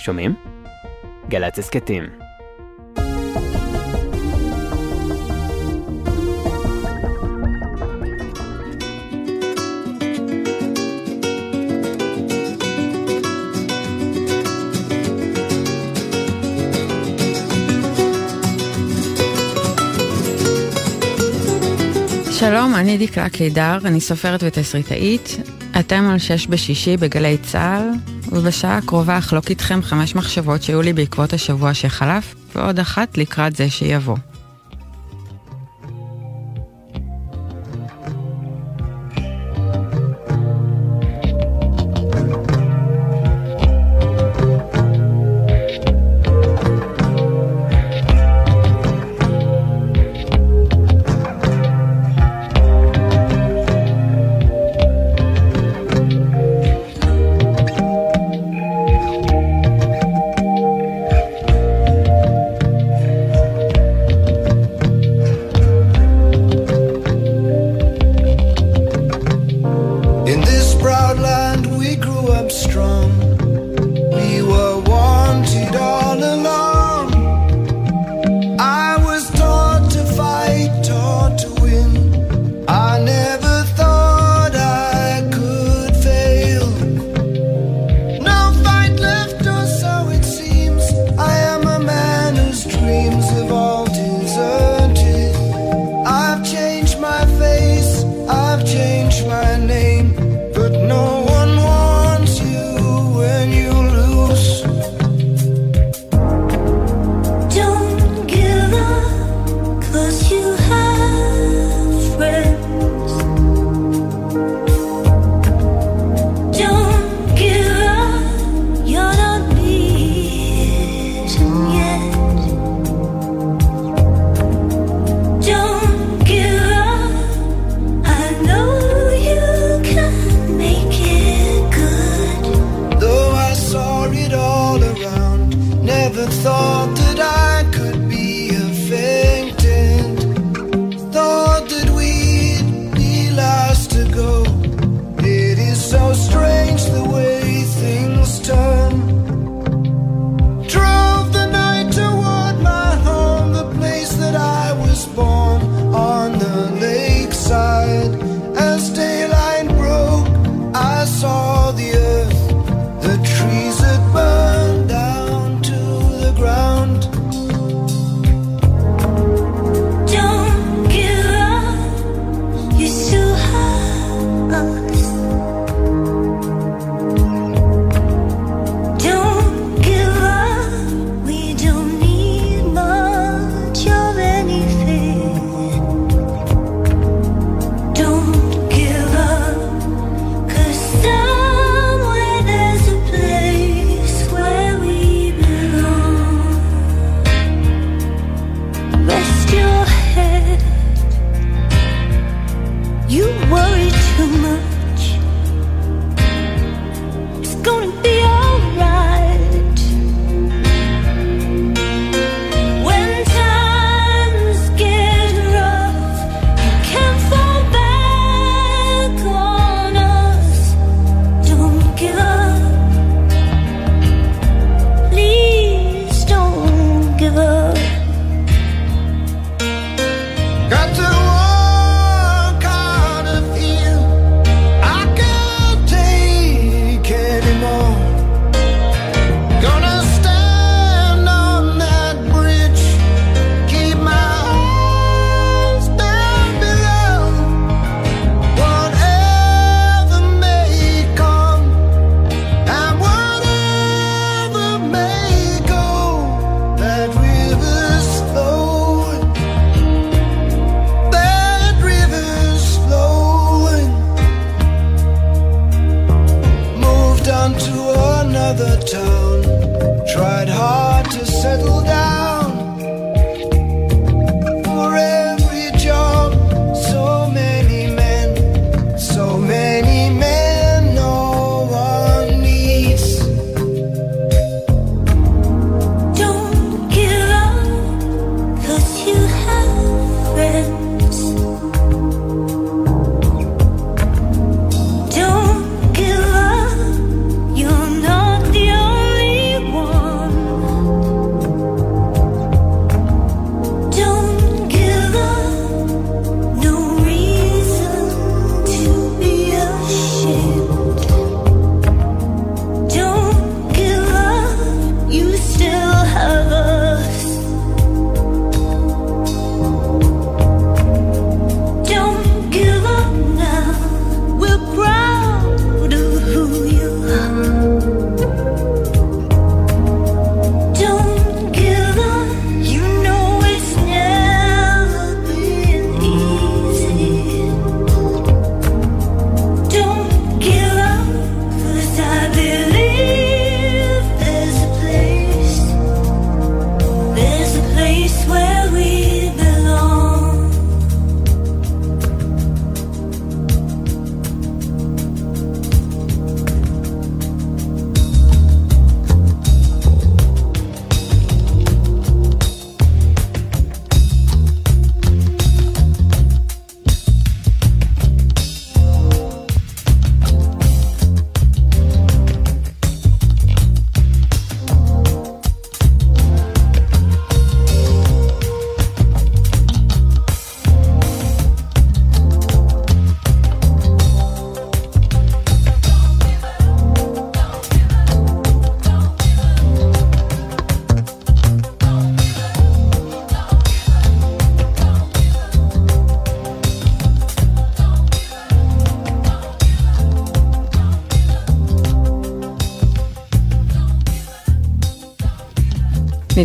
שומעים? גל"צ הסכתים. שלום, אני דקלה קידר, אני סופרת ותסריטאית. אתם על שש בשישי בגלי צה"ל, ובשעה הקרובה אחלוק איתכם חמש מחשבות שהיו לי בעקבות השבוע שחלף, ועוד אחת לקראת זה שיבוא.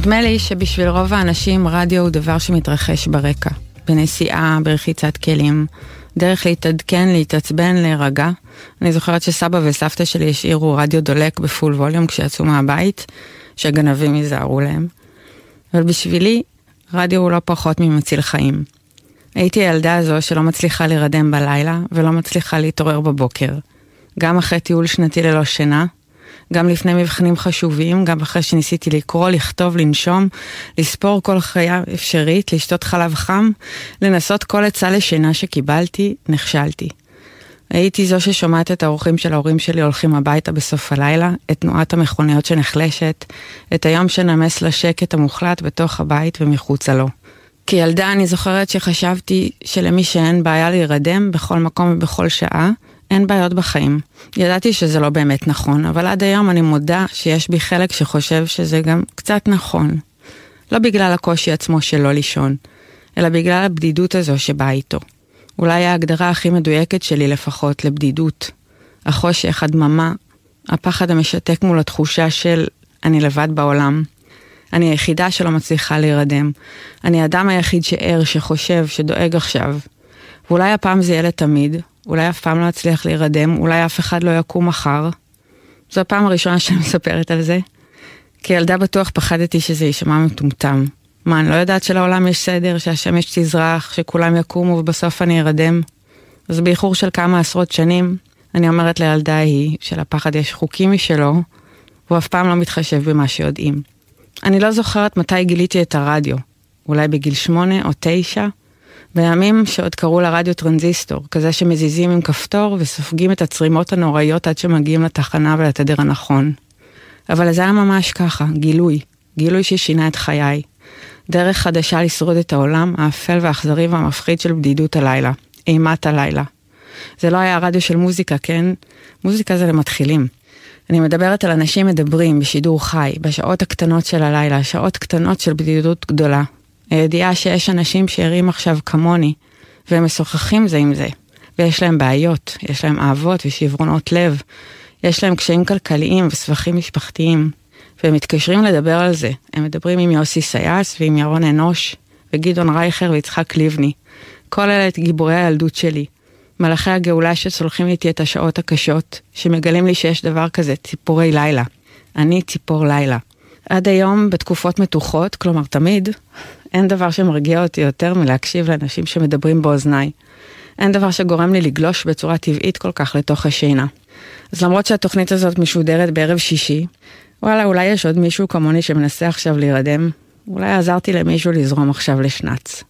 נדמה לי שבשביל רוב האנשים רדיו הוא דבר שמתרחש ברקע. בנסיעה, ברחיצת כלים, דרך להתעדכן, להתעצבן, להירגע. אני זוכרת שסבא וסבתא שלי השאירו רדיו דולק בפול ווליום כשיצאו מהבית, שהגנבים ייזהרו להם. אבל בשבילי, רדיו הוא לא פחות ממציל חיים. הייתי הילדה הזו שלא מצליחה להירדם בלילה ולא מצליחה להתעורר בבוקר. גם אחרי טיול שנתי ללא שינה, גם לפני מבחנים חשובים, גם אחרי שניסיתי לקרוא, לכתוב, לנשום, לספור כל חיה אפשרית, לשתות חלב חם, לנסות כל עצה לשינה שקיבלתי, נכשלתי. הייתי זו ששומעת את האורחים של ההורים שלי הולכים הביתה בסוף הלילה, את תנועת המכוניות שנחלשת, את היום שנמס לשקט המוחלט בתוך הבית ומחוצה לו. כילדה אני זוכרת שחשבתי שלמי שאין בעיה להירדם בכל מקום ובכל שעה, אין בעיות בחיים. ידעתי שזה לא באמת נכון, אבל עד היום אני מודה שיש בי חלק שחושב שזה גם קצת נכון. לא בגלל הקושי עצמו של לא לישון, אלא בגלל הבדידות הזו שבאה איתו. אולי ההגדרה הכי מדויקת שלי לפחות לבדידות. החושך, הדממה, הפחד המשתק מול התחושה של אני לבד בעולם. אני היחידה שלא מצליחה להירדם. אני האדם היחיד שער, שחושב, שדואג עכשיו. ואולי הפעם זה יהיה לתמיד, אולי אף פעם לא אצליח להירדם, אולי אף אחד לא יקום מחר. זו הפעם הראשונה שאני מספרת על זה. כילדה בטוח פחדתי שזה יישמע מטומטם. מה, אני לא יודעת שלעולם יש סדר, שהשמש תזרח, שכולם יקומו ובסוף אני ארדם? אז באיחור של כמה עשרות שנים, אני אומרת לילדה ההיא, שלפחד יש חוקים משלו, והוא אף פעם לא מתחשב במה שיודעים. אני לא זוכרת מתי גיליתי את הרדיו, אולי בגיל שמונה או תשע, בימים שעוד קראו לרדיו טרנזיסטור, כזה שמזיזים עם כפתור וסופגים את הצרימות הנוראיות עד שמגיעים לתחנה ולתדר הנכון. אבל זה היה ממש ככה, גילוי, גילוי ששינה את חיי. דרך חדשה לשרוד את העולם האפל והאכזרי והמפחיד של בדידות הלילה, אימת הלילה. זה לא היה רדיו של מוזיקה, כן? מוזיקה זה למתחילים. אני מדברת על אנשים מדברים בשידור חי, בשעות הקטנות של הלילה, שעות קטנות של בדידות גדולה. הידיעה שיש אנשים שערים עכשיו כמוני, והם משוחחים זה עם זה, ויש להם בעיות, יש להם אהבות ושברונות לב, יש להם קשיים כלכליים וסבכים משפחתיים, והם מתקשרים לדבר על זה. הם מדברים עם יוסי סייס ועם ירון אנוש, וגדעון רייכר ויצחק לבני. כל אלה את גיבורי הילדות שלי. מלאכי הגאולה שצולחים איתי את השעות הקשות, שמגלים לי שיש דבר כזה, ציפורי לילה. אני ציפור לילה. עד היום, בתקופות מתוחות, כלומר תמיד, אין דבר שמרגיע אותי יותר מלהקשיב לאנשים שמדברים באוזניי. אין דבר שגורם לי לגלוש בצורה טבעית כל כך לתוך השינה. אז למרות שהתוכנית הזאת משודרת בערב שישי, וואלה, אולי יש עוד מישהו כמוני שמנסה עכשיו להירדם? אולי עזרתי למישהו לזרום עכשיו לשנץ.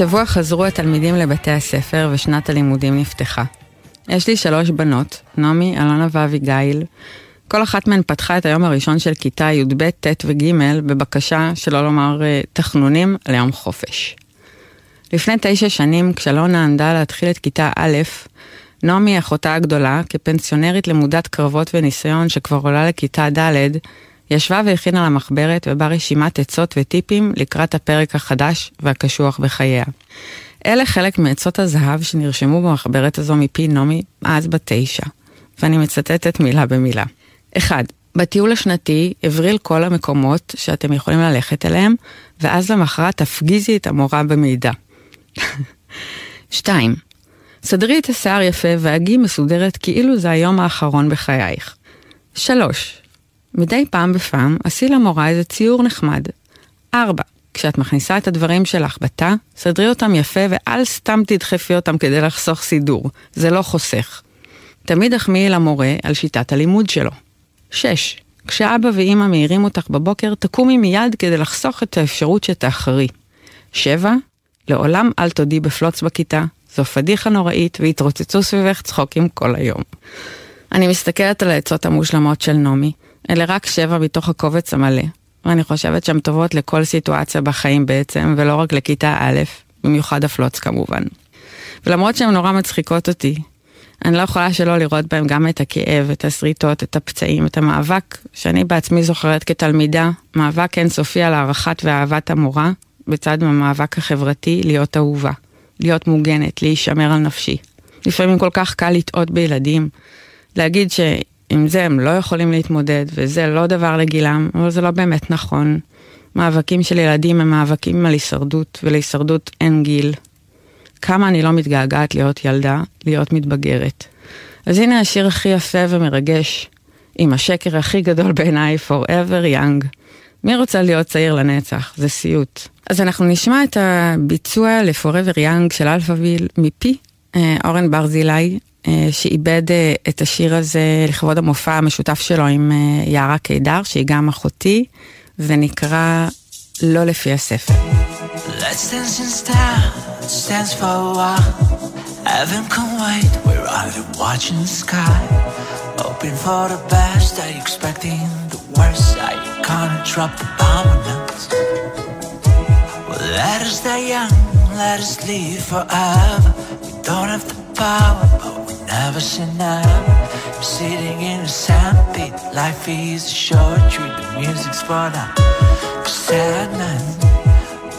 השבוע חזרו התלמידים לבתי הספר ושנת הלימודים נפתחה. יש לי שלוש בנות, נעמי, אלונה ואביגיל. כל אחת מהן פתחה את היום הראשון של כיתה י"ב, ט' וג' בבקשה, שלא לומר אה, תחנונים, ליום חופש. לפני תשע שנים, כשאלונה ענדה להתחיל את כיתה א', נעמי, אחותה הגדולה, כפנסיונרית למודת קרבות וניסיון שכבר עולה לכיתה ד', ישבה והכינה לה מחברת ובה רשימת עצות וטיפים לקראת הפרק החדש והקשוח בחייה. אלה חלק מעצות הזהב שנרשמו במחברת הזו מפי נעמי אז בתשע, ואני מצטטת מילה במילה. 1. בטיול השנתי הבריל כל המקומות שאתם יכולים ללכת אליהם, ואז למחרת תפגיזי את המורה במידע. 2. סדרי את השיער יפה והגי מסודרת כאילו זה היום האחרון בחייך. 3. מדי פעם בפעם עשי למורה איזה ציור נחמד. 4. כשאת מכניסה את הדברים שלך בתא, סדרי אותם יפה ואל סתם תדחפי אותם כדי לחסוך סידור, זה לא חוסך. תמיד החמיאי למורה על שיטת הלימוד שלו. 6. כשאבא ואימא מעירים אותך בבוקר, תקומי מיד כדי לחסוך את האפשרות שתאחרי. 7. לעולם אל תודי בפלוץ בכיתה, זו פדיחה נוראית והתרוצצו סביבך צחוקים כל היום. אני מסתכלת על העצות המושלמות של נעמי, אלה רק שבע מתוך הקובץ המלא, ואני חושבת שהן טובות לכל סיטואציה בחיים בעצם, ולא רק לכיתה א', במיוחד הפלוץ כמובן. ולמרות שהן נורא מצחיקות אותי, אני לא יכולה שלא לראות בהם גם את הכאב, את השריטות, את הפצעים, את המאבק שאני בעצמי זוכרת כתלמידה, מאבק אינסופי על הערכת ואהבת המורה, בצד המאבק החברתי להיות אהובה, להיות מוגנת, להישמר על נפשי. לפעמים כל כך קל לטעות בילדים, להגיד שעם זה הם לא יכולים להתמודד, וזה לא דבר לגילם, אבל זה לא באמת נכון. מאבקים של ילדים הם מאבקים על הישרדות, ולהישרדות אין גיל. כמה אני לא מתגעגעת להיות ילדה, להיות מתבגרת. אז הנה השיר הכי יפה ומרגש, עם השקר הכי גדול בעיניי, Forever Young. מי רוצה להיות צעיר לנצח? זה סיוט. אז אנחנו נשמע את הביצוע ל-Forever Young של Alphaville מפי אורן ברזילי, אה, שאיבד אה, את השיר הזה לכבוד המופע המשותף שלו עם יערה קידר, שהיא גם אחותי, ונקרא לא לפי הספר. Let's dance in style, let's dance for a while. Heaven can wait, we're either watching the sky. Hoping for the best, are you expecting the worst? Are you gonna drop the bomb on us? Well, let us die young, let us live forever. Don't have the power, but we never say never. I'm sitting in a sandpit, life is a short trip, the music's for now. Sadness.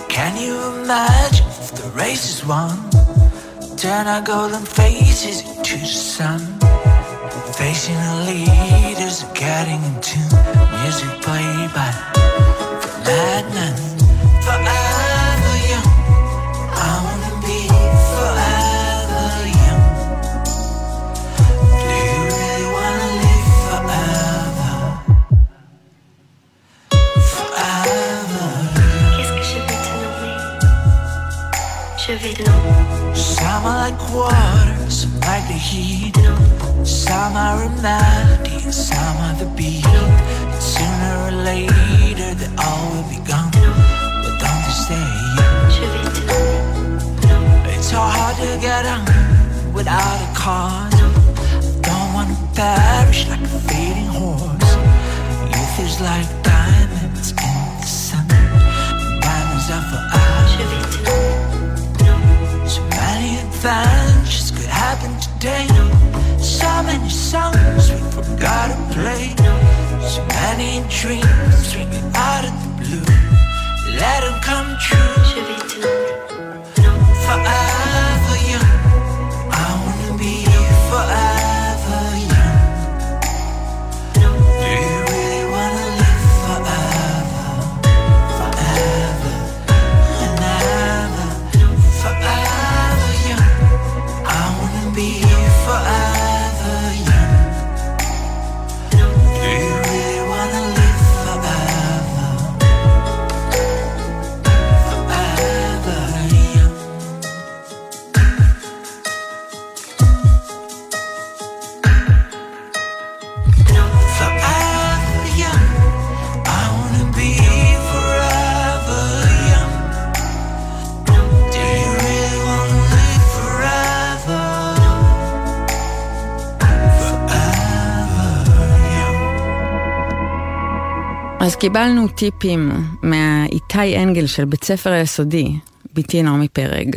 Can you imagine if the race is won? Turn our golden faces into the sun. Facing the leaders, getting into music played by the Like water, some like the heat. Some are romantic, some are the beat. And sooner or later, they all will be gone. But don't they stay? It's so hard to get on without a cause. Don't want to perish like a fading horse. Youth is like many adventures could happen today. So many songs we forgot to play. So many dreams ringing out of קיבלנו טיפים מהאיתי אנגל של בית ספר היסודי, בתי נעמי פרג.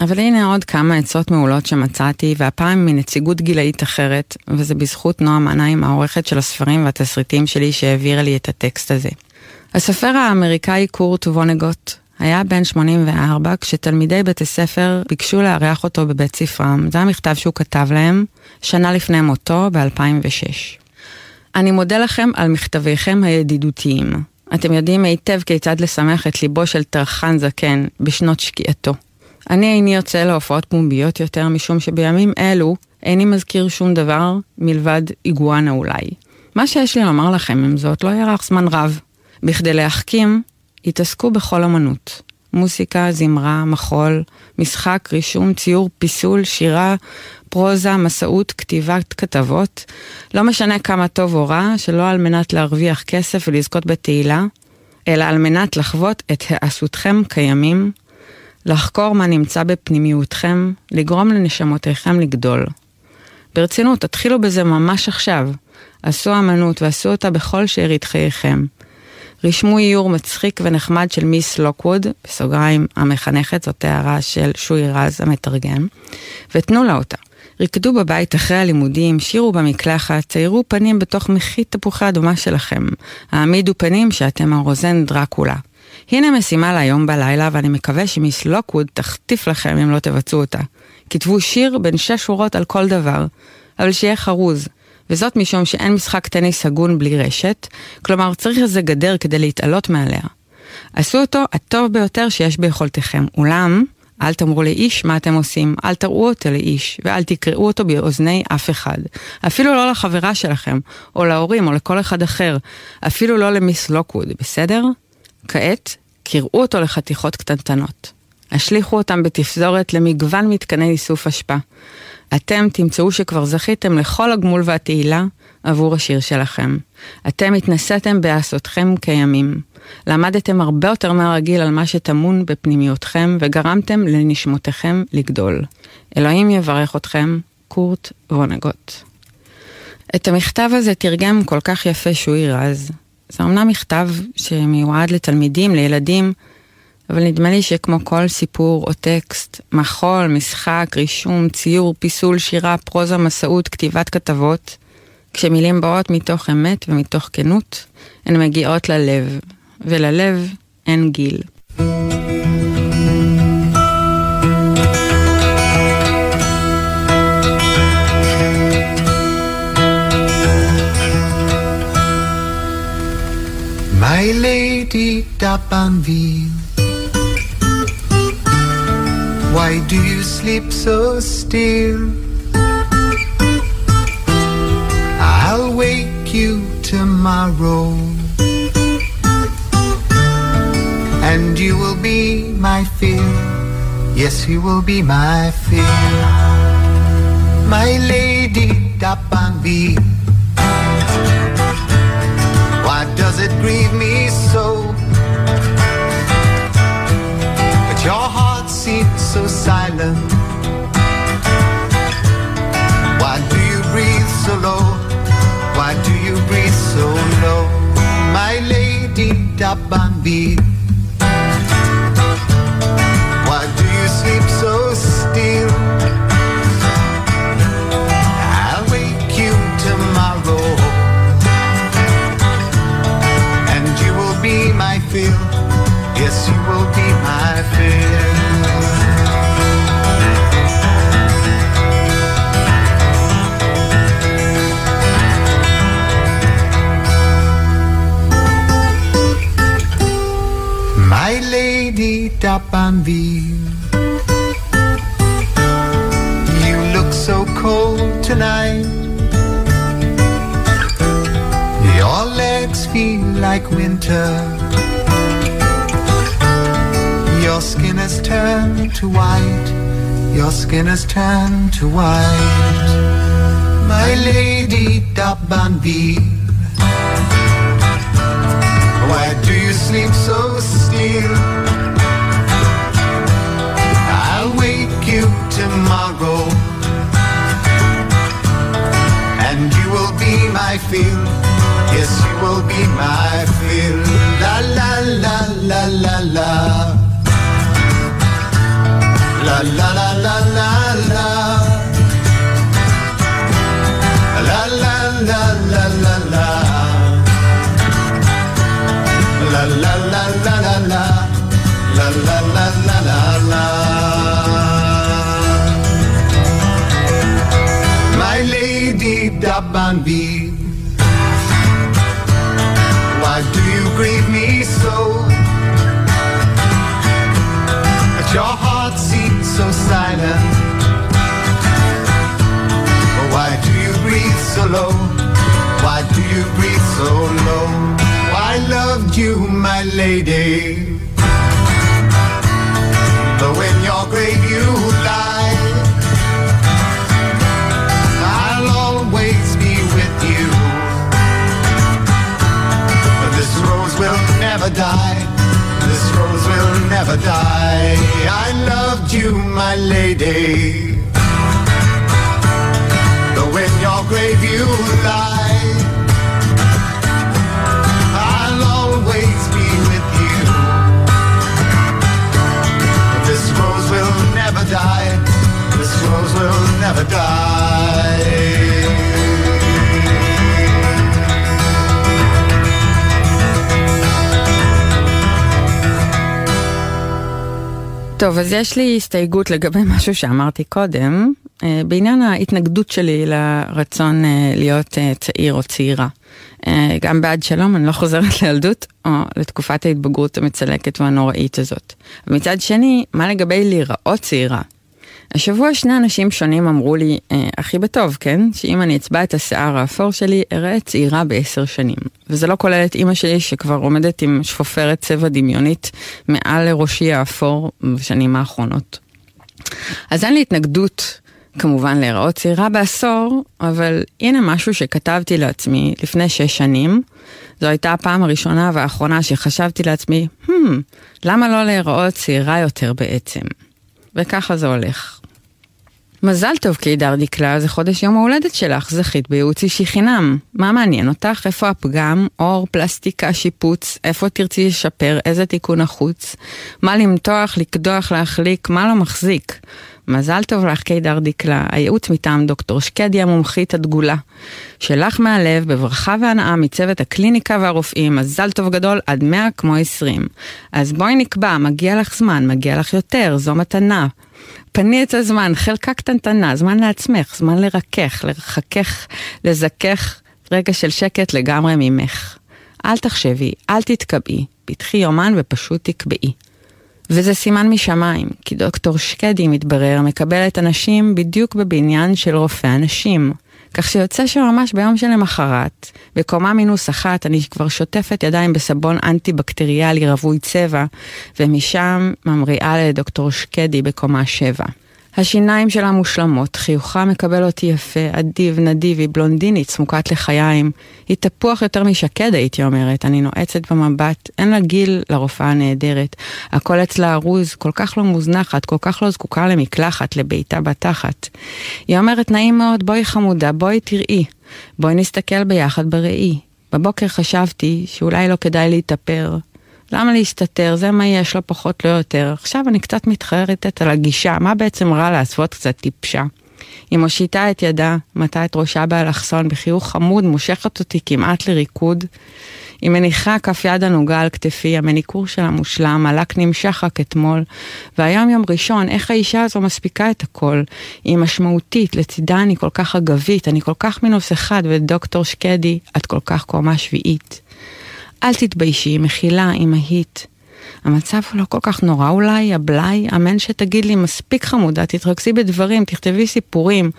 אבל הנה עוד כמה עצות מעולות שמצאתי, והפעם מנציגות גילאית אחרת, וזה בזכות נועה מנהיים, העורכת של הספרים והתסריטים שלי, שהעבירה לי את הטקסט הזה. הסופר האמריקאי קורט וונגוט היה בן 84 כשתלמידי בית הספר ביקשו לארח אותו בבית ספרם. זה המכתב שהוא כתב להם שנה לפני מותו ב-2006. אני מודה לכם על מכתביכם הידידותיים. אתם יודעים היטב כיצד לשמח את ליבו של טרחן זקן בשנות שקיעתו. אני איני יוצא להופעות פומביות יותר, משום שבימים אלו איני מזכיר שום דבר מלבד איגואנה אולי. מה שיש לי לומר לכם עם זאת לא יארך זמן רב. בכדי להחכים, התעסקו בכל אמנות. מוסיקה, זמרה, מחול, משחק, רישום, ציור, פיסול, שירה, פרוזה, מסעות, כתיבת כתבות. לא משנה כמה טוב או רע, שלא על מנת להרוויח כסף ולזכות בתהילה, אלא על מנת לחוות את העשותכם קיימים, לחקור מה נמצא בפנימיותכם, לגרום לנשמותיכם לגדול. ברצינות, תתחילו בזה ממש עכשיו. עשו אמנות ועשו אותה בכל שארית חייכם. רשמו איור מצחיק ונחמד של מיס לוקווד, בסוגריים המחנכת, זאת הערה של שוי רז המתרגם, ותנו לה אותה. רקדו בבית אחרי הלימודים, שירו במקלחת, ציירו פנים בתוך מחית תפוחי אדומה שלכם. העמידו פנים שאתם הרוזן דרקולה. הנה משימה להיום בלילה, ואני מקווה שמיס לוקווד תחטיף לכם אם לא תבצעו אותה. כתבו שיר בין שש שורות על כל דבר, אבל שיהיה חרוז. וזאת משום שאין משחק טניס הגון בלי רשת, כלומר צריך איזה גדר כדי להתעלות מעליה. עשו אותו הטוב ביותר שיש ביכולתכם, אולם אל תאמרו לאיש מה אתם עושים, אל תראו אותו לאיש, ואל תקראו אותו באוזני אף אחד. אפילו לא לחברה שלכם, או להורים, או לכל אחד אחר. אפילו לא למיס לוקווד, בסדר? כעת, קראו אותו לחתיכות קטנטנות. השליכו אותם בתפזורת למגוון מתקני איסוף אשפה. אתם תמצאו שכבר זכיתם לכל הגמול והתהילה עבור השיר שלכם. אתם התנסיתם בעשותכם כימים. למדתם הרבה יותר מהרגיל על מה שטמון בפנימיותכם וגרמתם לנשמותיכם לגדול. אלוהים יברך אתכם, קורט וונגוט. את המכתב הזה תרגם כל כך יפה שוי רז. זה אמנם מכתב שמיועד לתלמידים, לילדים, אבל נדמה לי שכמו כל סיפור או טקסט, מחול, משחק, רישום, ציור, פיסול, שירה, פרוזה, מסעות, כתיבת כתבות, כשמילים באות מתוך אמת ומתוך כנות, הן מגיעות ללב, וללב אין גיל. My lady Why do you sleep so still? I'll wake you tomorrow And you will be my fear Yes, you will be my fear My lady Dapanvi Why does it grieve me so? So silent Why do you breathe so low? Why do you breathe so low? My lady Dapanvi lady Dapanville You look so cold tonight. Your legs feel like winter. Your skin has turned to white. Your skin has turned to white. My lady Dapanville why do you sleep so still? field. Yes, you will be my field. La la la la la la. La la la la la la. La la la la la la. La la la la la la. La la la la la la. My lady, da Dabanvi. You, my lady. Though in your grave you lie, I'll always be with you. This rose will never die. This rose will never die. I loved you, my lady. Though in your grave you lie, never die. טוב, אז יש לי הסתייגות לגבי משהו שאמרתי קודם, אה, בעניין ההתנגדות שלי לרצון אה, להיות אה, צעיר או צעירה. גם בעד שלום, אני לא חוזרת לילדות או לתקופת ההתבגרות המצלקת והנוראית הזאת. ומצד שני, מה לגבי להיראות צעירה? השבוע שני אנשים שונים אמרו לי, אה, הכי בטוב, כן? שאם אני אצבע את השיער האפור שלי, אראה צעירה בעשר שנים. וזה לא כולל את אימא שלי שכבר עומדת עם שפופרת צבע דמיונית מעל לראשי האפור בשנים האחרונות. אז אין לי התנגדות כמובן להיראות צעירה בעשור, אבל הנה משהו שכתבתי לעצמי לפני שש שנים. זו הייתה הפעם הראשונה והאחרונה שחשבתי לעצמי, hmm, למה לא להיראות צעירה יותר בעצם? וככה זה הולך. מזל טוב קידר דקלה, זה חודש יום ההולדת שלך, זכית בייעוץ אישי חינם. מה מעניין אותך? איפה הפגם? אור, פלסטיקה, שיפוץ? איפה תרצי לשפר? איזה תיקון החוץ? מה למתוח, לקדוח, להחליק? מה לא מחזיק? מזל טוב לך קידר דקלה, הייעוץ מטעם דוקטור שקדי המומחית הדגולה. שלך מהלב, בברכה והנאה מצוות הקליניקה והרופאים, מזל טוב גדול עד 100 כמו 20. אז בואי נקבע, מגיע לך זמן, מגיע לך יותר, זו מתנה. פני את הזמן, חלקה קטנטנה, זמן לעצמך, זמן לרכך, לרחכך, לזכך, רגע של שקט לגמרי ממך. אל תחשבי, אל תתקבעי, פתחי יומן ופשוט תקבעי. וזה סימן משמיים, כי דוקטור שקדי, מתברר, מקבלת אנשים בדיוק בבניין של רופא הנשים. כך שיוצא שממש ביום שלמחרת, בקומה מינוס אחת, אני כבר שוטפת ידיים בסבון אנטי-בקטריאלי רווי צבע, ומשם ממריאה לדוקטור שקדי בקומה שבע. השיניים שלה מושלמות, חיוכה מקבל אותי יפה, אדיב, נדיבי, בלונדינית, צמוקת לחיים. היא תפוח יותר משקד, הייתי אומרת, אני נועצת במבט, אין לה גיל לרופאה הנהדרת. הכל אצלה ארוז, כל כך לא מוזנחת, כל כך לא זקוקה למקלחת, לביתה בתחת. היא אומרת, נעים מאוד, בואי חמודה, בואי תראי. בואי נסתכל ביחד בראי. בבוקר חשבתי שאולי לא כדאי להתאפר, למה להסתתר? זה מה יש לו פחות לא יותר. עכשיו אני קצת מתחרטת על הגישה, מה בעצם רע לעשות קצת טיפשה? היא מושיטה את ידה, מטה את ראשה באלכסון, בחיוך חמוד מושכת אותי כמעט לריקוד. היא מניחה כף יד הנוגה על כתפי, המניקור שלה מושלם, הלק נמשך רק אתמול. והיום יום ראשון, איך האישה הזו מספיקה את הכל? היא משמעותית, לצידה אני כל כך אגבית, אני כל כך מינוס אחד, ודוקטור שקדי, את כל כך קומה שביעית. אל תתביישי, מחילה, אמהית. המצב הוא לא כל כך נורא אולי, הבלאי, אמן שתגיד לי, מספיק חמודה, תתרכזי בדברים, תכתבי סיפורים,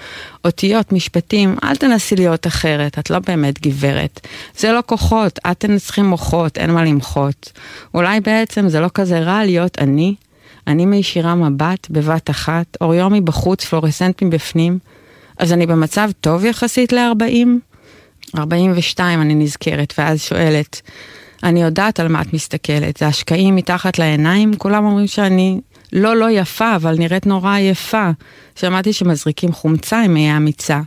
אותיות, משפטים, אל תנסי להיות אחרת, את לא באמת גברת. זה לא כוחות, את תנצחי מוחות, אין מה למחות. אולי בעצם זה לא כזה רע להיות אני, אני מישירה מבט בבת אחת, אוריו מבחוץ, פלורסנט מבפנים, אז אני במצב טוב יחסית ל-40? 42 אני נזכרת, ואז שואלת, אני יודעת על מה את מסתכלת, זה השקעים מתחת לעיניים, כולם אומרים שאני לא לא יפה, אבל נראית נורא יפה. שמעתי שמזריקים חומצה אם אהיה אמיצה.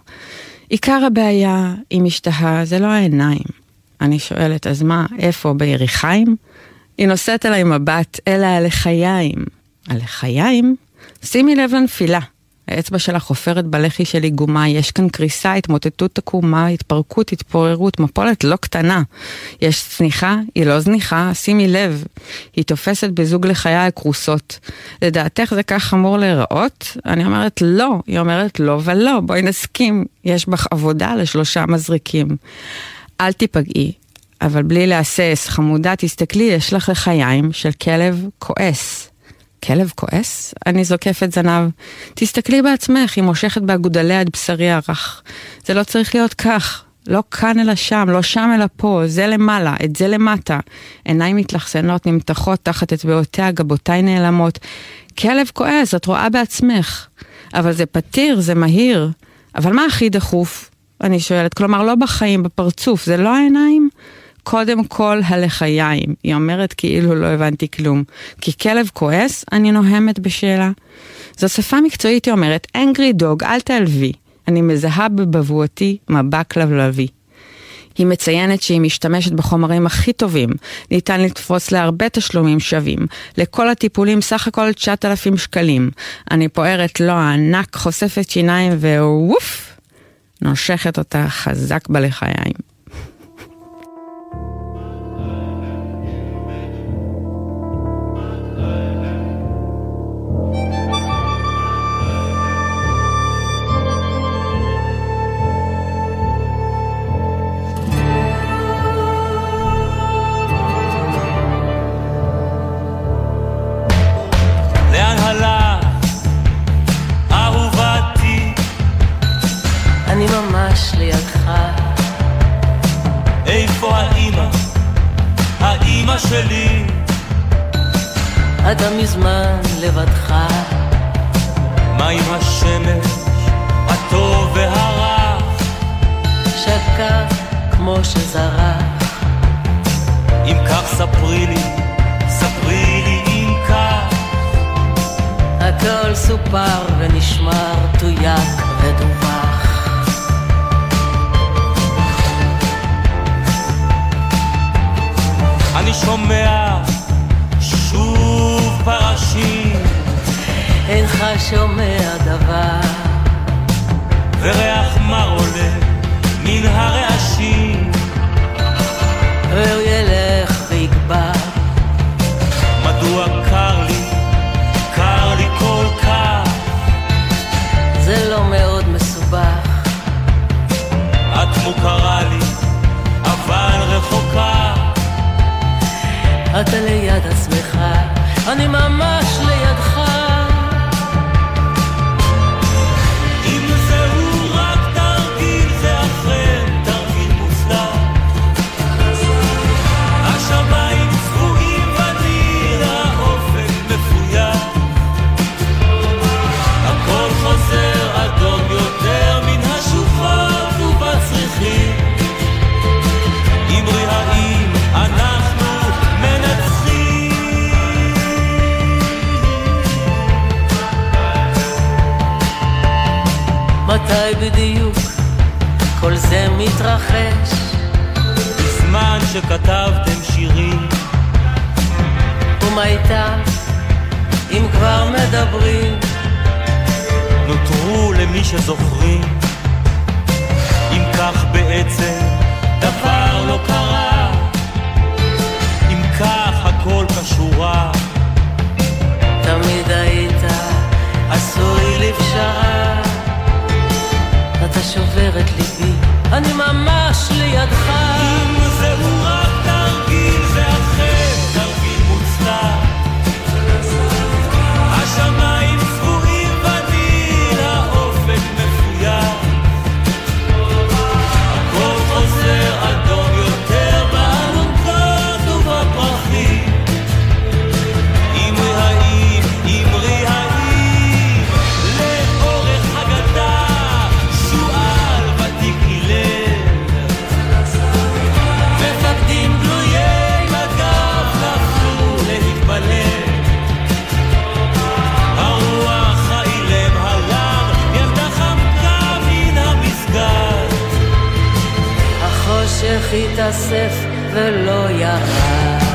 עיקר הבעיה, אם משתהה, זה לא העיניים. אני שואלת, אז מה, איפה, ביריחיים? היא נושאת אליי מבט, אלה הלחיים. הלחיים? שימי לב לנפילה. האצבע שלך חופרת בלחי של איגומה, יש כאן קריסה, התמוטטות עקומה, התפרקות, התפוררות, מפולת לא קטנה. יש צניחה, היא לא זניחה, שימי לב, היא תופסת בזוג לחיי הכרוסות. לדעתך זה כך אמור להיראות? אני אומרת לא, היא אומרת לא ולא, בואי נסכים, יש בך עבודה לשלושה מזריקים. אל תיפגעי, אבל בלי להסס, חמודה, תסתכלי, יש לך לחיים של כלב כועס. כלב כועס? אני זוקפת זנב. תסתכלי בעצמך, היא מושכת באגודלי עד בשרי הרך. זה לא צריך להיות כך. לא כאן אלא שם, לא שם אלא פה, זה למעלה, את זה למטה. עיניים מתלחסנות, נמתחות תחת אצבעותיה, גבותיי נעלמות. כלב כועס, את רואה בעצמך. אבל זה פתיר, זה מהיר. אבל מה הכי דחוף? אני שואלת, כלומר, לא בחיים, בפרצוף, זה לא העיניים? קודם כל הלחיים. היא אומרת כאילו לא הבנתי כלום. כי כלב כועס, אני נוהמת בשאלה. זו שפה מקצועית, היא אומרת, angry dog, אל תעלבי. אני מזהה בבבואתי מבק לבלבי. היא מציינת שהיא משתמשת בחומרים הכי טובים, ניתן לתפוס להרבה תשלומים שווים. לכל הטיפולים סך הכל 9,000 שקלים. אני פוערת לו הענק, חושפת שיניים וווף, נושכת אותה חזק בלחיים. החושך התאסף ולא ירד.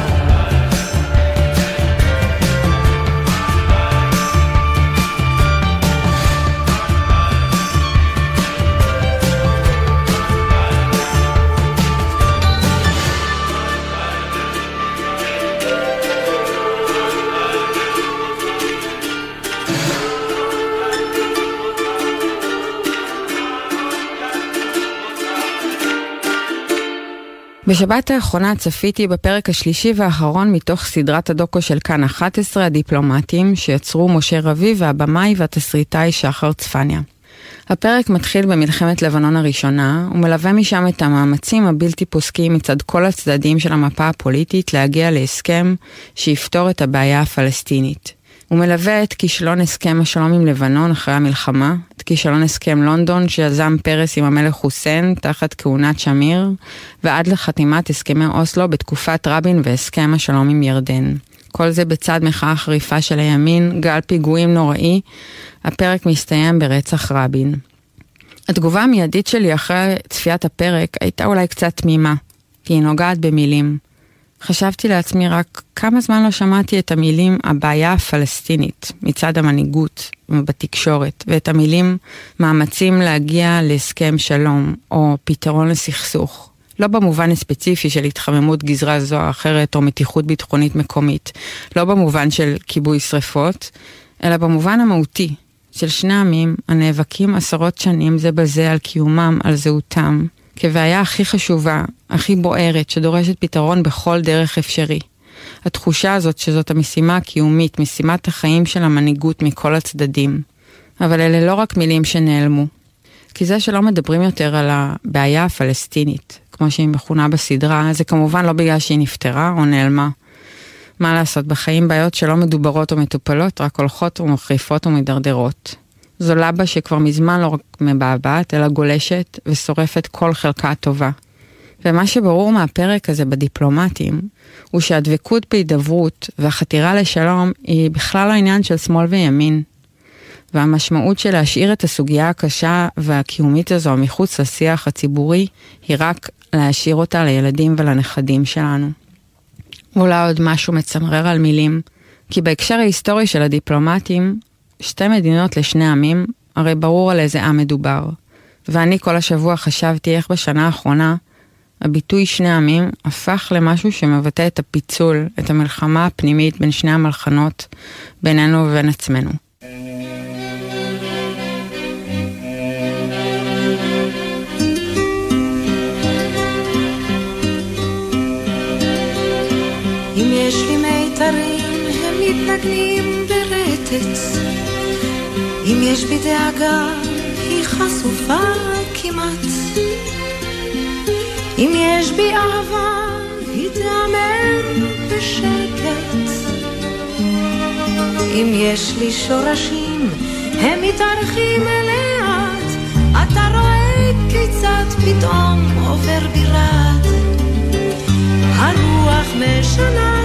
בשבת האחרונה צפיתי בפרק השלישי והאחרון מתוך סדרת הדוקו של כאן 11 הדיפלומטים שיצרו משה רביב והבמאי והתסריטאי שחר צפניה. הפרק מתחיל במלחמת לבנון הראשונה, ומלווה משם את המאמצים הבלתי פוסקים מצד כל הצדדים של המפה הפוליטית להגיע להסכם שיפתור את הבעיה הפלסטינית. הוא מלווה את כישלון הסכם השלום עם לבנון אחרי המלחמה, את כישלון הסכם לונדון שיזם פרס עם המלך חוסיין תחת כהונת שמיר, ועד לחתימת הסכמי אוסלו בתקופת רבין והסכם השלום עם ירדן. כל זה בצד מחאה חריפה של הימין, גל פיגועים נוראי, הפרק מסתיים ברצח רבין. התגובה המיידית שלי אחרי צפיית הפרק הייתה אולי קצת תמימה, כי היא נוגעת במילים. חשבתי לעצמי רק כמה זמן לא שמעתי את המילים הבעיה הפלסטינית מצד המנהיגות ובתקשורת, ואת המילים מאמצים להגיע להסכם שלום או פתרון לסכסוך. לא במובן הספציפי של התחממות גזרה זו או אחרת או מתיחות ביטחונית מקומית, לא במובן של כיבוי שרפות, אלא במובן המהותי של שני עמים הנאבקים עשרות שנים זה בזה על קיומם, על זהותם, כבעיה הכי חשובה, הכי בוערת, שדורשת פתרון בכל דרך אפשרי. התחושה הזאת שזאת המשימה הקיומית, משימת החיים של המנהיגות מכל הצדדים. אבל אלה לא רק מילים שנעלמו. כי זה שלא מדברים יותר על הבעיה הפלסטינית, כמו שהיא מכונה בסדרה, זה כמובן לא בגלל שהיא נפטרה או נעלמה. מה לעשות, בחיים בעיות שלא מדוברות או מטופלות, רק הולכות ומחריפות ומידרדרות. זו לבה שכבר מזמן לא רק מבעבעת, אלא גולשת ושורפת כל חלקה טובה. ומה שברור מהפרק הזה בדיפלומטים, הוא שהדבקות בהידברות והחתירה לשלום היא בכלל לא עניין של שמאל וימין. והמשמעות של להשאיר את הסוגיה הקשה והקיומית הזו מחוץ לשיח הציבורי, היא רק להשאיר אותה לילדים ולנכדים שלנו. אולי עוד משהו מצמרר על מילים, כי בהקשר ההיסטורי של הדיפלומטים, שתי מדינות לשני עמים, הרי ברור על איזה עם מדובר. ואני כל השבוע חשבתי איך בשנה האחרונה הביטוי שני עמים הפך למשהו שמבטא את הפיצול, את המלחמה הפנימית בין שני המלחנות בינינו ובין עצמנו. אם יש לי מיתרים, הם מתנגנים ברטץ. אם יש בי דאגה, היא חשופה כמעט. אם יש בי אהבה, היא תיאמר בשקט. אם יש לי שורשים, הם מתארחים לאט. אתה רואה כיצד פתאום עובר בירת. הרוח משנה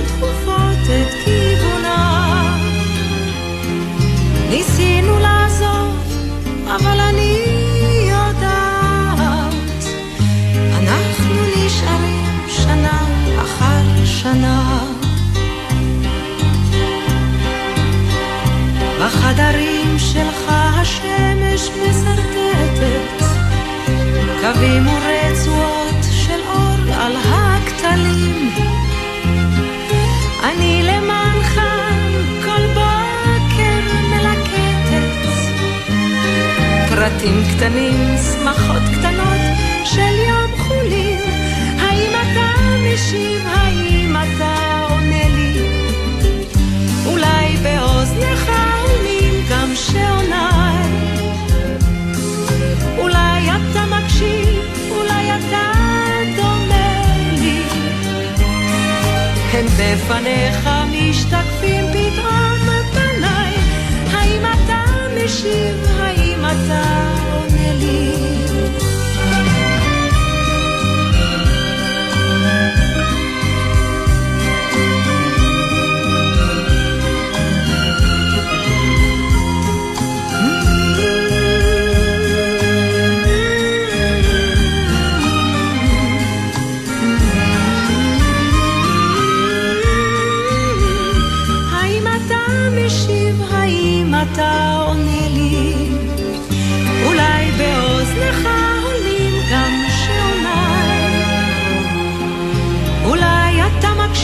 בחדרים שלך השמש מסרטטת קווים ורצועות של אור על הכתלים. אני למענך כל בוקר מלקטת פרטים קטנים, שמחות קטנות של יום חולין. האם אתה משיב? האם אתה מקשיב, אולי אתה דומה לי. הם בפניך משתקפים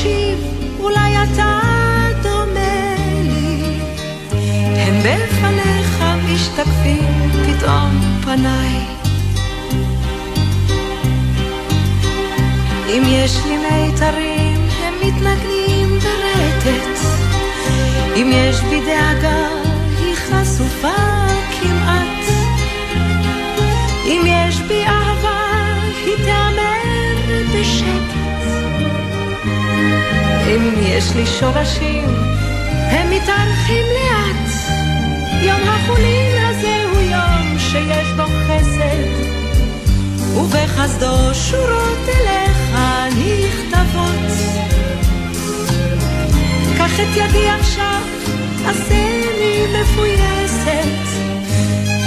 אתה מקשיב, אולי אתה דומה לי. הם בפניך משתקפים פתאום פניי. אם יש לי מיתרים, הם מתנגנים ברטט. אם יש בי דאגה, היא חשופה אם יש לי שורשים, הם מתארחים לאט. יום החולין הזה הוא יום שיש בו חסד, ובחסדו שורות אליך נכתבות. קח את ידי עכשיו, עשני מפויסת,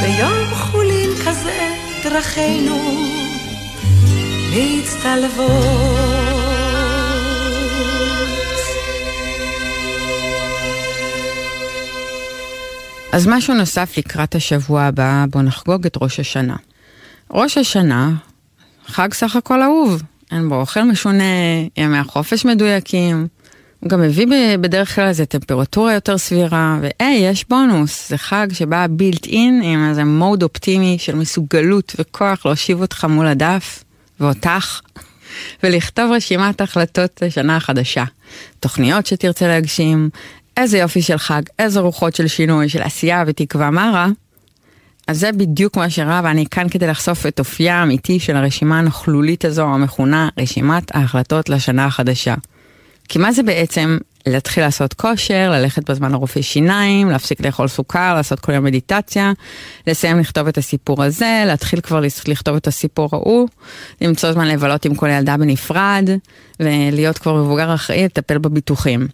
ביום חולין כזה דרכינו מצטלבות. אז משהו נוסף לקראת השבוע הבא, בואו נחגוג את ראש השנה. ראש השנה, חג סך הכל אהוב, אין בו אוכל משונה, ימי החופש מדויקים. הוא גם מביא בדרך כלל איזה טמפרטורה יותר סבירה, והי, יש בונוס, זה חג שבא בילט אין עם איזה מוד אופטימי של מסוגלות וכוח להושיב אותך מול הדף, ואותך, ולכתוב רשימת החלטות לשנה החדשה. תוכניות שתרצה להגשים, איזה יופי של חג, איזה רוחות של שינוי, של עשייה ותקווה, מה רע? אז זה בדיוק מה שרע, ואני כאן כדי לחשוף את אופייה האמיתי של הרשימה הנכלולית הזו, המכונה רשימת ההחלטות לשנה החדשה. כי מה זה בעצם להתחיל לעשות כושר, ללכת בזמן לרופא שיניים, להפסיק לאכול סוכר, לעשות כל יום מדיטציה, לסיים לכתוב את הסיפור הזה, להתחיל כבר לכתוב את הסיפור ההוא, למצוא זמן לבלות עם כל ילדה בנפרד, ולהיות כבר מבוגר אחראי, לטפל בביטוחים.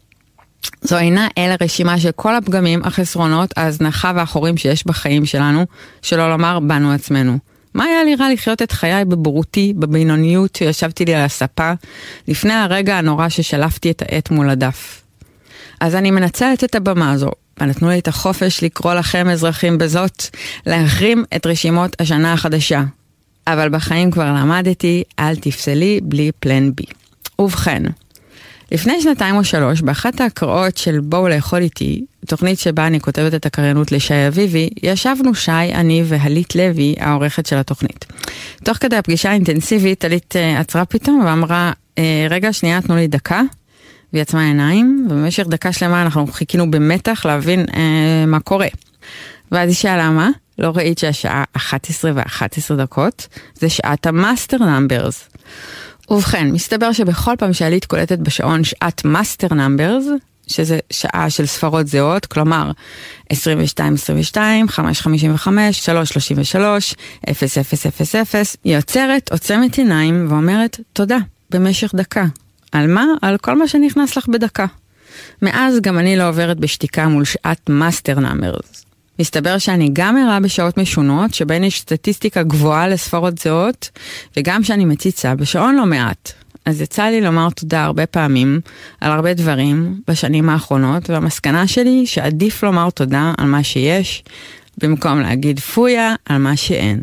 זו אינה אלא רשימה של כל הפגמים, החסרונות, ההזנחה והחורים שיש בחיים שלנו, שלא לומר בנו עצמנו. מה היה לי רע לחיות את חיי בבורותי, בבינוניות שישבתי לי על הספה, לפני הרגע הנורא ששלפתי את העט מול הדף. אז אני מנצלת את הבמה הזו, ונתנו לי את החופש לקרוא לכם אזרחים בזאת, להחרים את רשימות השנה החדשה. אבל בחיים כבר למדתי, אל תפסלי בלי פלן בי. ובכן, לפני שנתיים או שלוש, באחת ההקראות של בואו לאכול איתי, תוכנית שבה אני כותבת את הקריינות לשי אביבי, ישבנו שי, אני והלית לוי, העורכת של התוכנית. תוך כדי הפגישה האינטנסיבית, עלית uh, עצרה פתאום ואמרה, uh, רגע, שנייה, תנו לי דקה. והיא עצמה עיניים, ובמשך דקה שלמה אנחנו חיכינו במתח להבין uh, מה קורה. ואז היא שאלה מה? לא ראית שהשעה 11 ו-11 דקות? זה שעת ה master numbers. ובכן, מסתבר שבכל פעם שעלית קולטת בשעון שעת master numbers, שזה שעה של ספרות זהות, כלומר 22, 22, 5, 55, 3, 33, 0, 0, 0, 0, היא עוצרת, עוצמת עיניים ואומרת תודה, במשך דקה. על מה? על כל מה שנכנס לך בדקה. מאז גם אני לא עוברת בשתיקה מול שעת master numbers. מסתבר שאני גם ערה בשעות משונות, שבהן יש סטטיסטיקה גבוהה לספרות זהות, וגם שאני מציצה בשעון לא מעט. אז יצא לי לומר תודה הרבה פעמים על הרבה דברים בשנים האחרונות, והמסקנה שלי שעדיף לומר תודה על מה שיש, במקום להגיד פויה על מה שאין.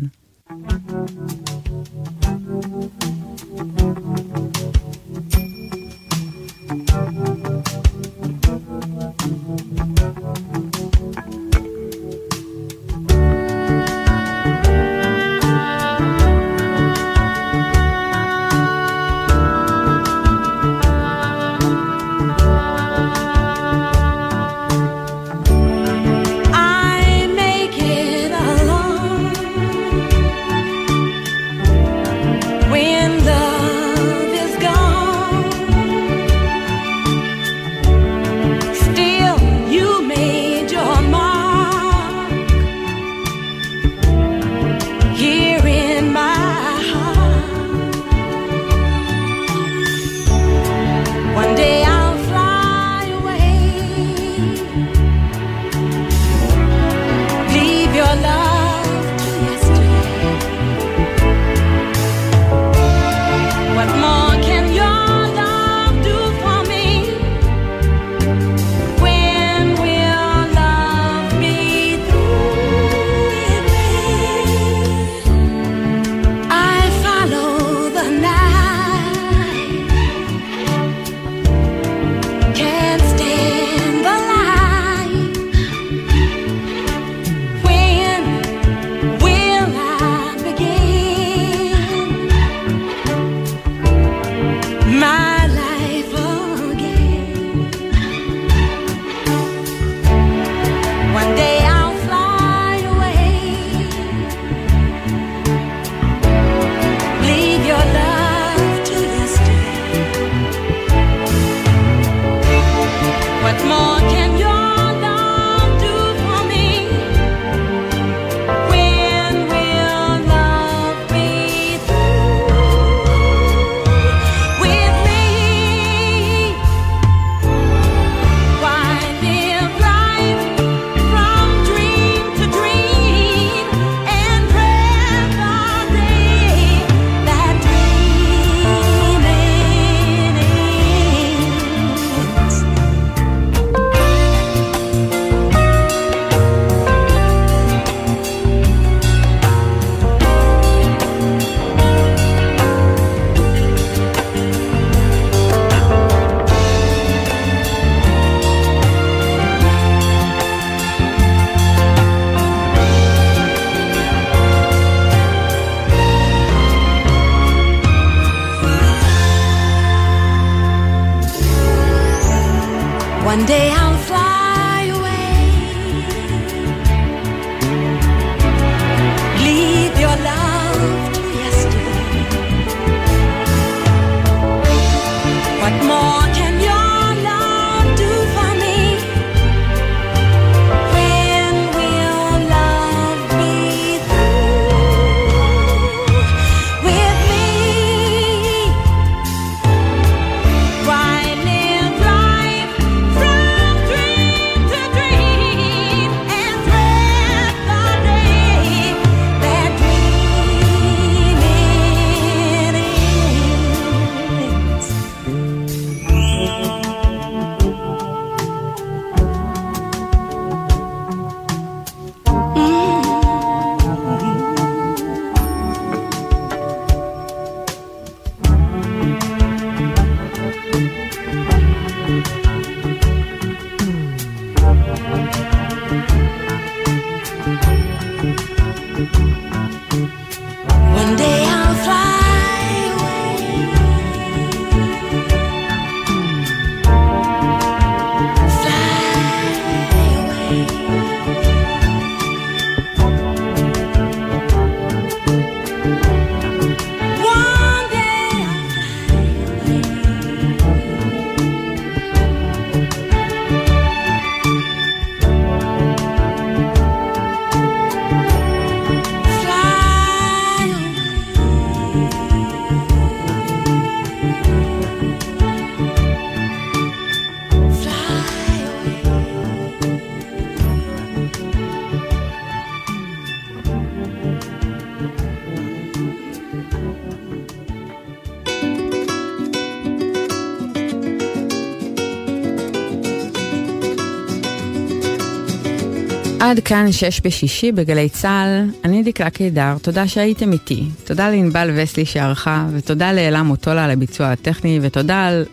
עד כאן שש בשישי בגלי צה"ל, אני דקלה קידר, תודה שהייתם איתי. תודה לענבל וסלי שערכה, ותודה לאלה מוטולה על הביצוע הטכני, ותודה על...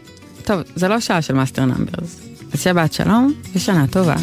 טוב, זה לא שעה של master numbers. אז שבת שלום ושנה טובה.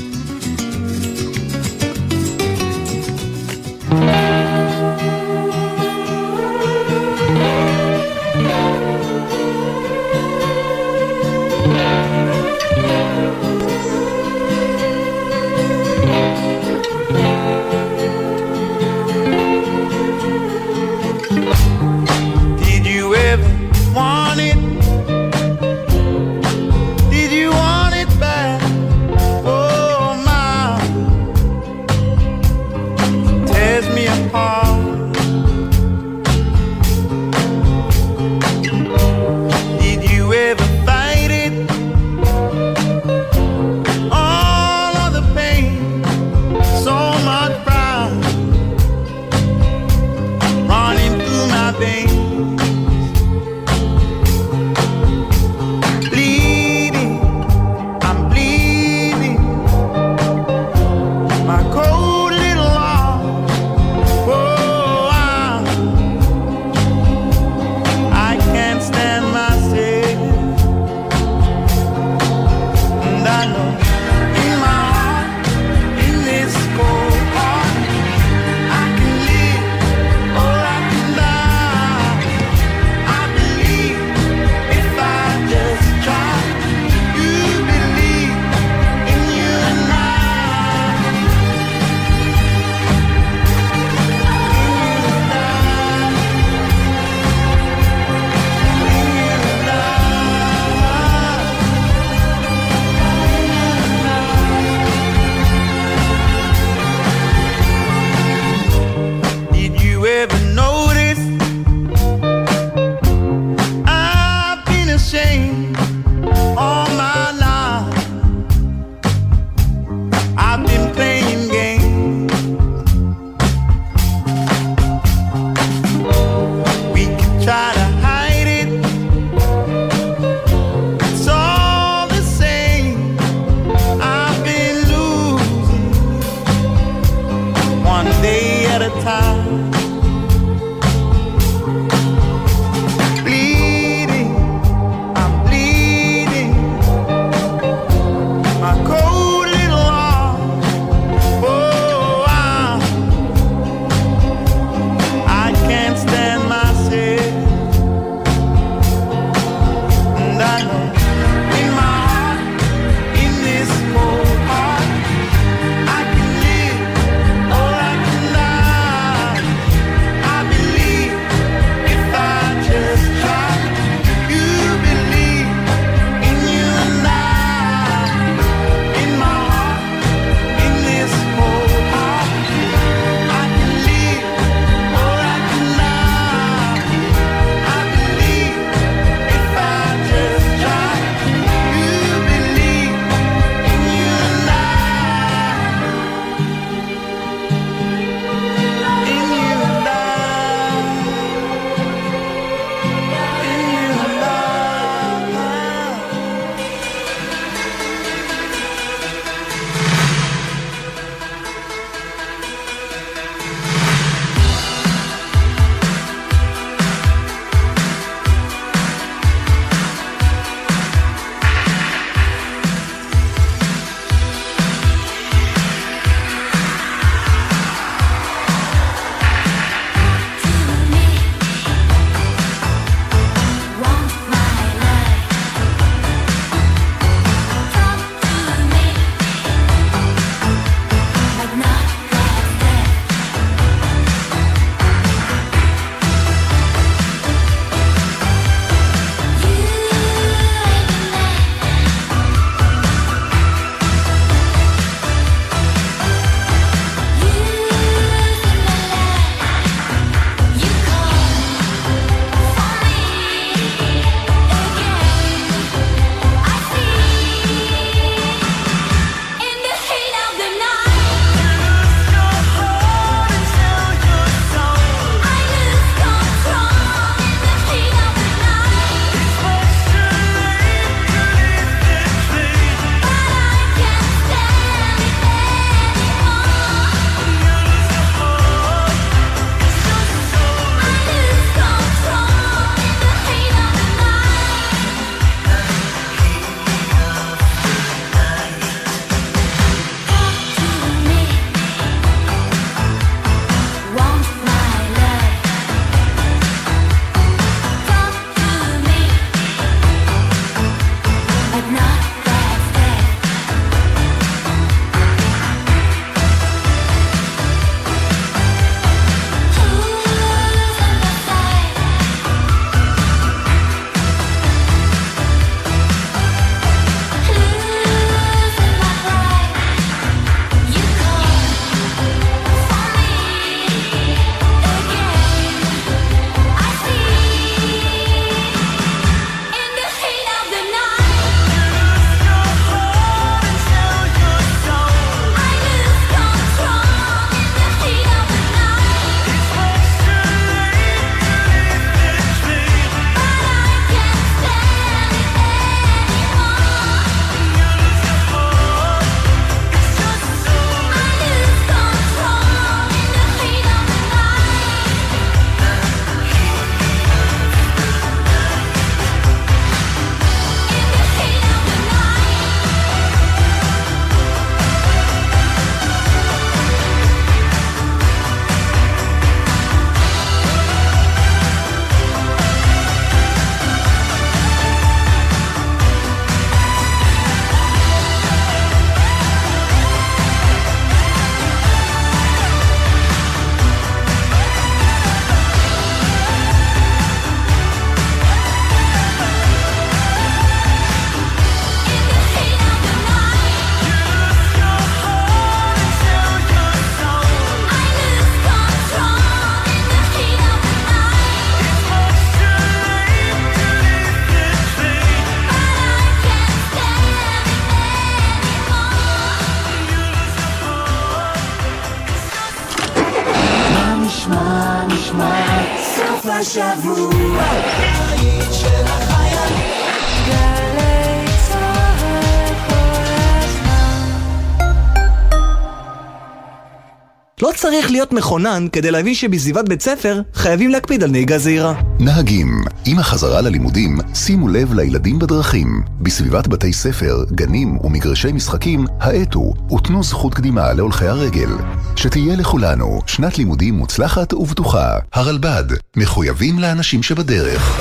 צריך להיות מכונן כדי להבין שבסביבת בית ספר חייבים להקפיד על נהיגה זהירה. נהגים, עם החזרה ללימודים, שימו לב לילדים בדרכים. בסביבת בתי ספר, גנים ומגרשי משחקים, האטו ותנו זכות קדימה להולכי הרגל. שתהיה לכולנו שנת לימודים מוצלחת ובטוחה. הרלב"ד, מחויבים לאנשים שבדרך.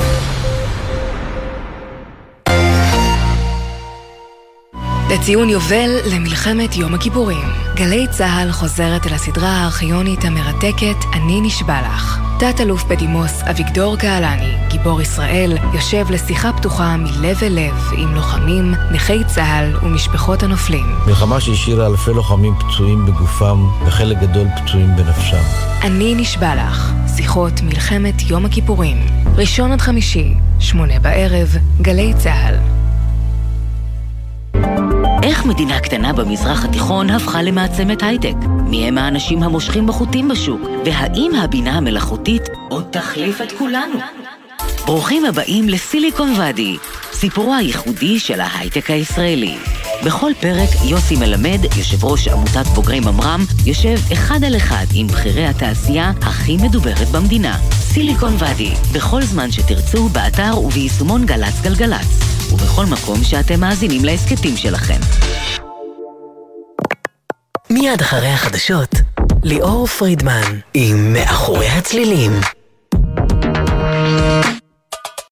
לציון יובל למלחמת יום הכיפורים. גלי צה"ל חוזרת אל הסדרה הארכיונית המרתקת "אני נשבע לך". תת-אלוף בדימוס אביגדור קהלני, גיבור ישראל, יושב לשיחה פתוחה מלב אל לב עם לוחמים, נכי צה"ל ומשפחות הנופלים. מלחמה שהשאירה אלפי לוחמים פצועים בגופם וחלק גדול פצועים בנפשם. אני נשבע לך, שיחות מלחמת יום הכיפורים. ראשון עד חמישי, שמונה בערב, גלי צה"ל. איך מדינה קטנה במזרח התיכון הפכה למעצמת הייטק? מי הם האנשים המושכים בחוטים בשוק? והאם הבינה המלאכותית עוד תחליף את כולנו? ברוכים הבאים לסיליקון ואדי, סיפורו הייחודי של ההייטק הישראלי. בכל פרק יוסי מלמד, יושב ראש עמותת בוגרי ממר"ם, יושב אחד על אחד עם בכירי התעשייה הכי מדוברת במדינה. סיליקון ואדי, בכל זמן שתרצו, באתר וביישומון גל"צ גלגלצ, ובכל מקום שאתם מאזינים להסכתים שלכם. מיד אחרי החדשות, ליאור פרידמן עם מאחורי הצלילים.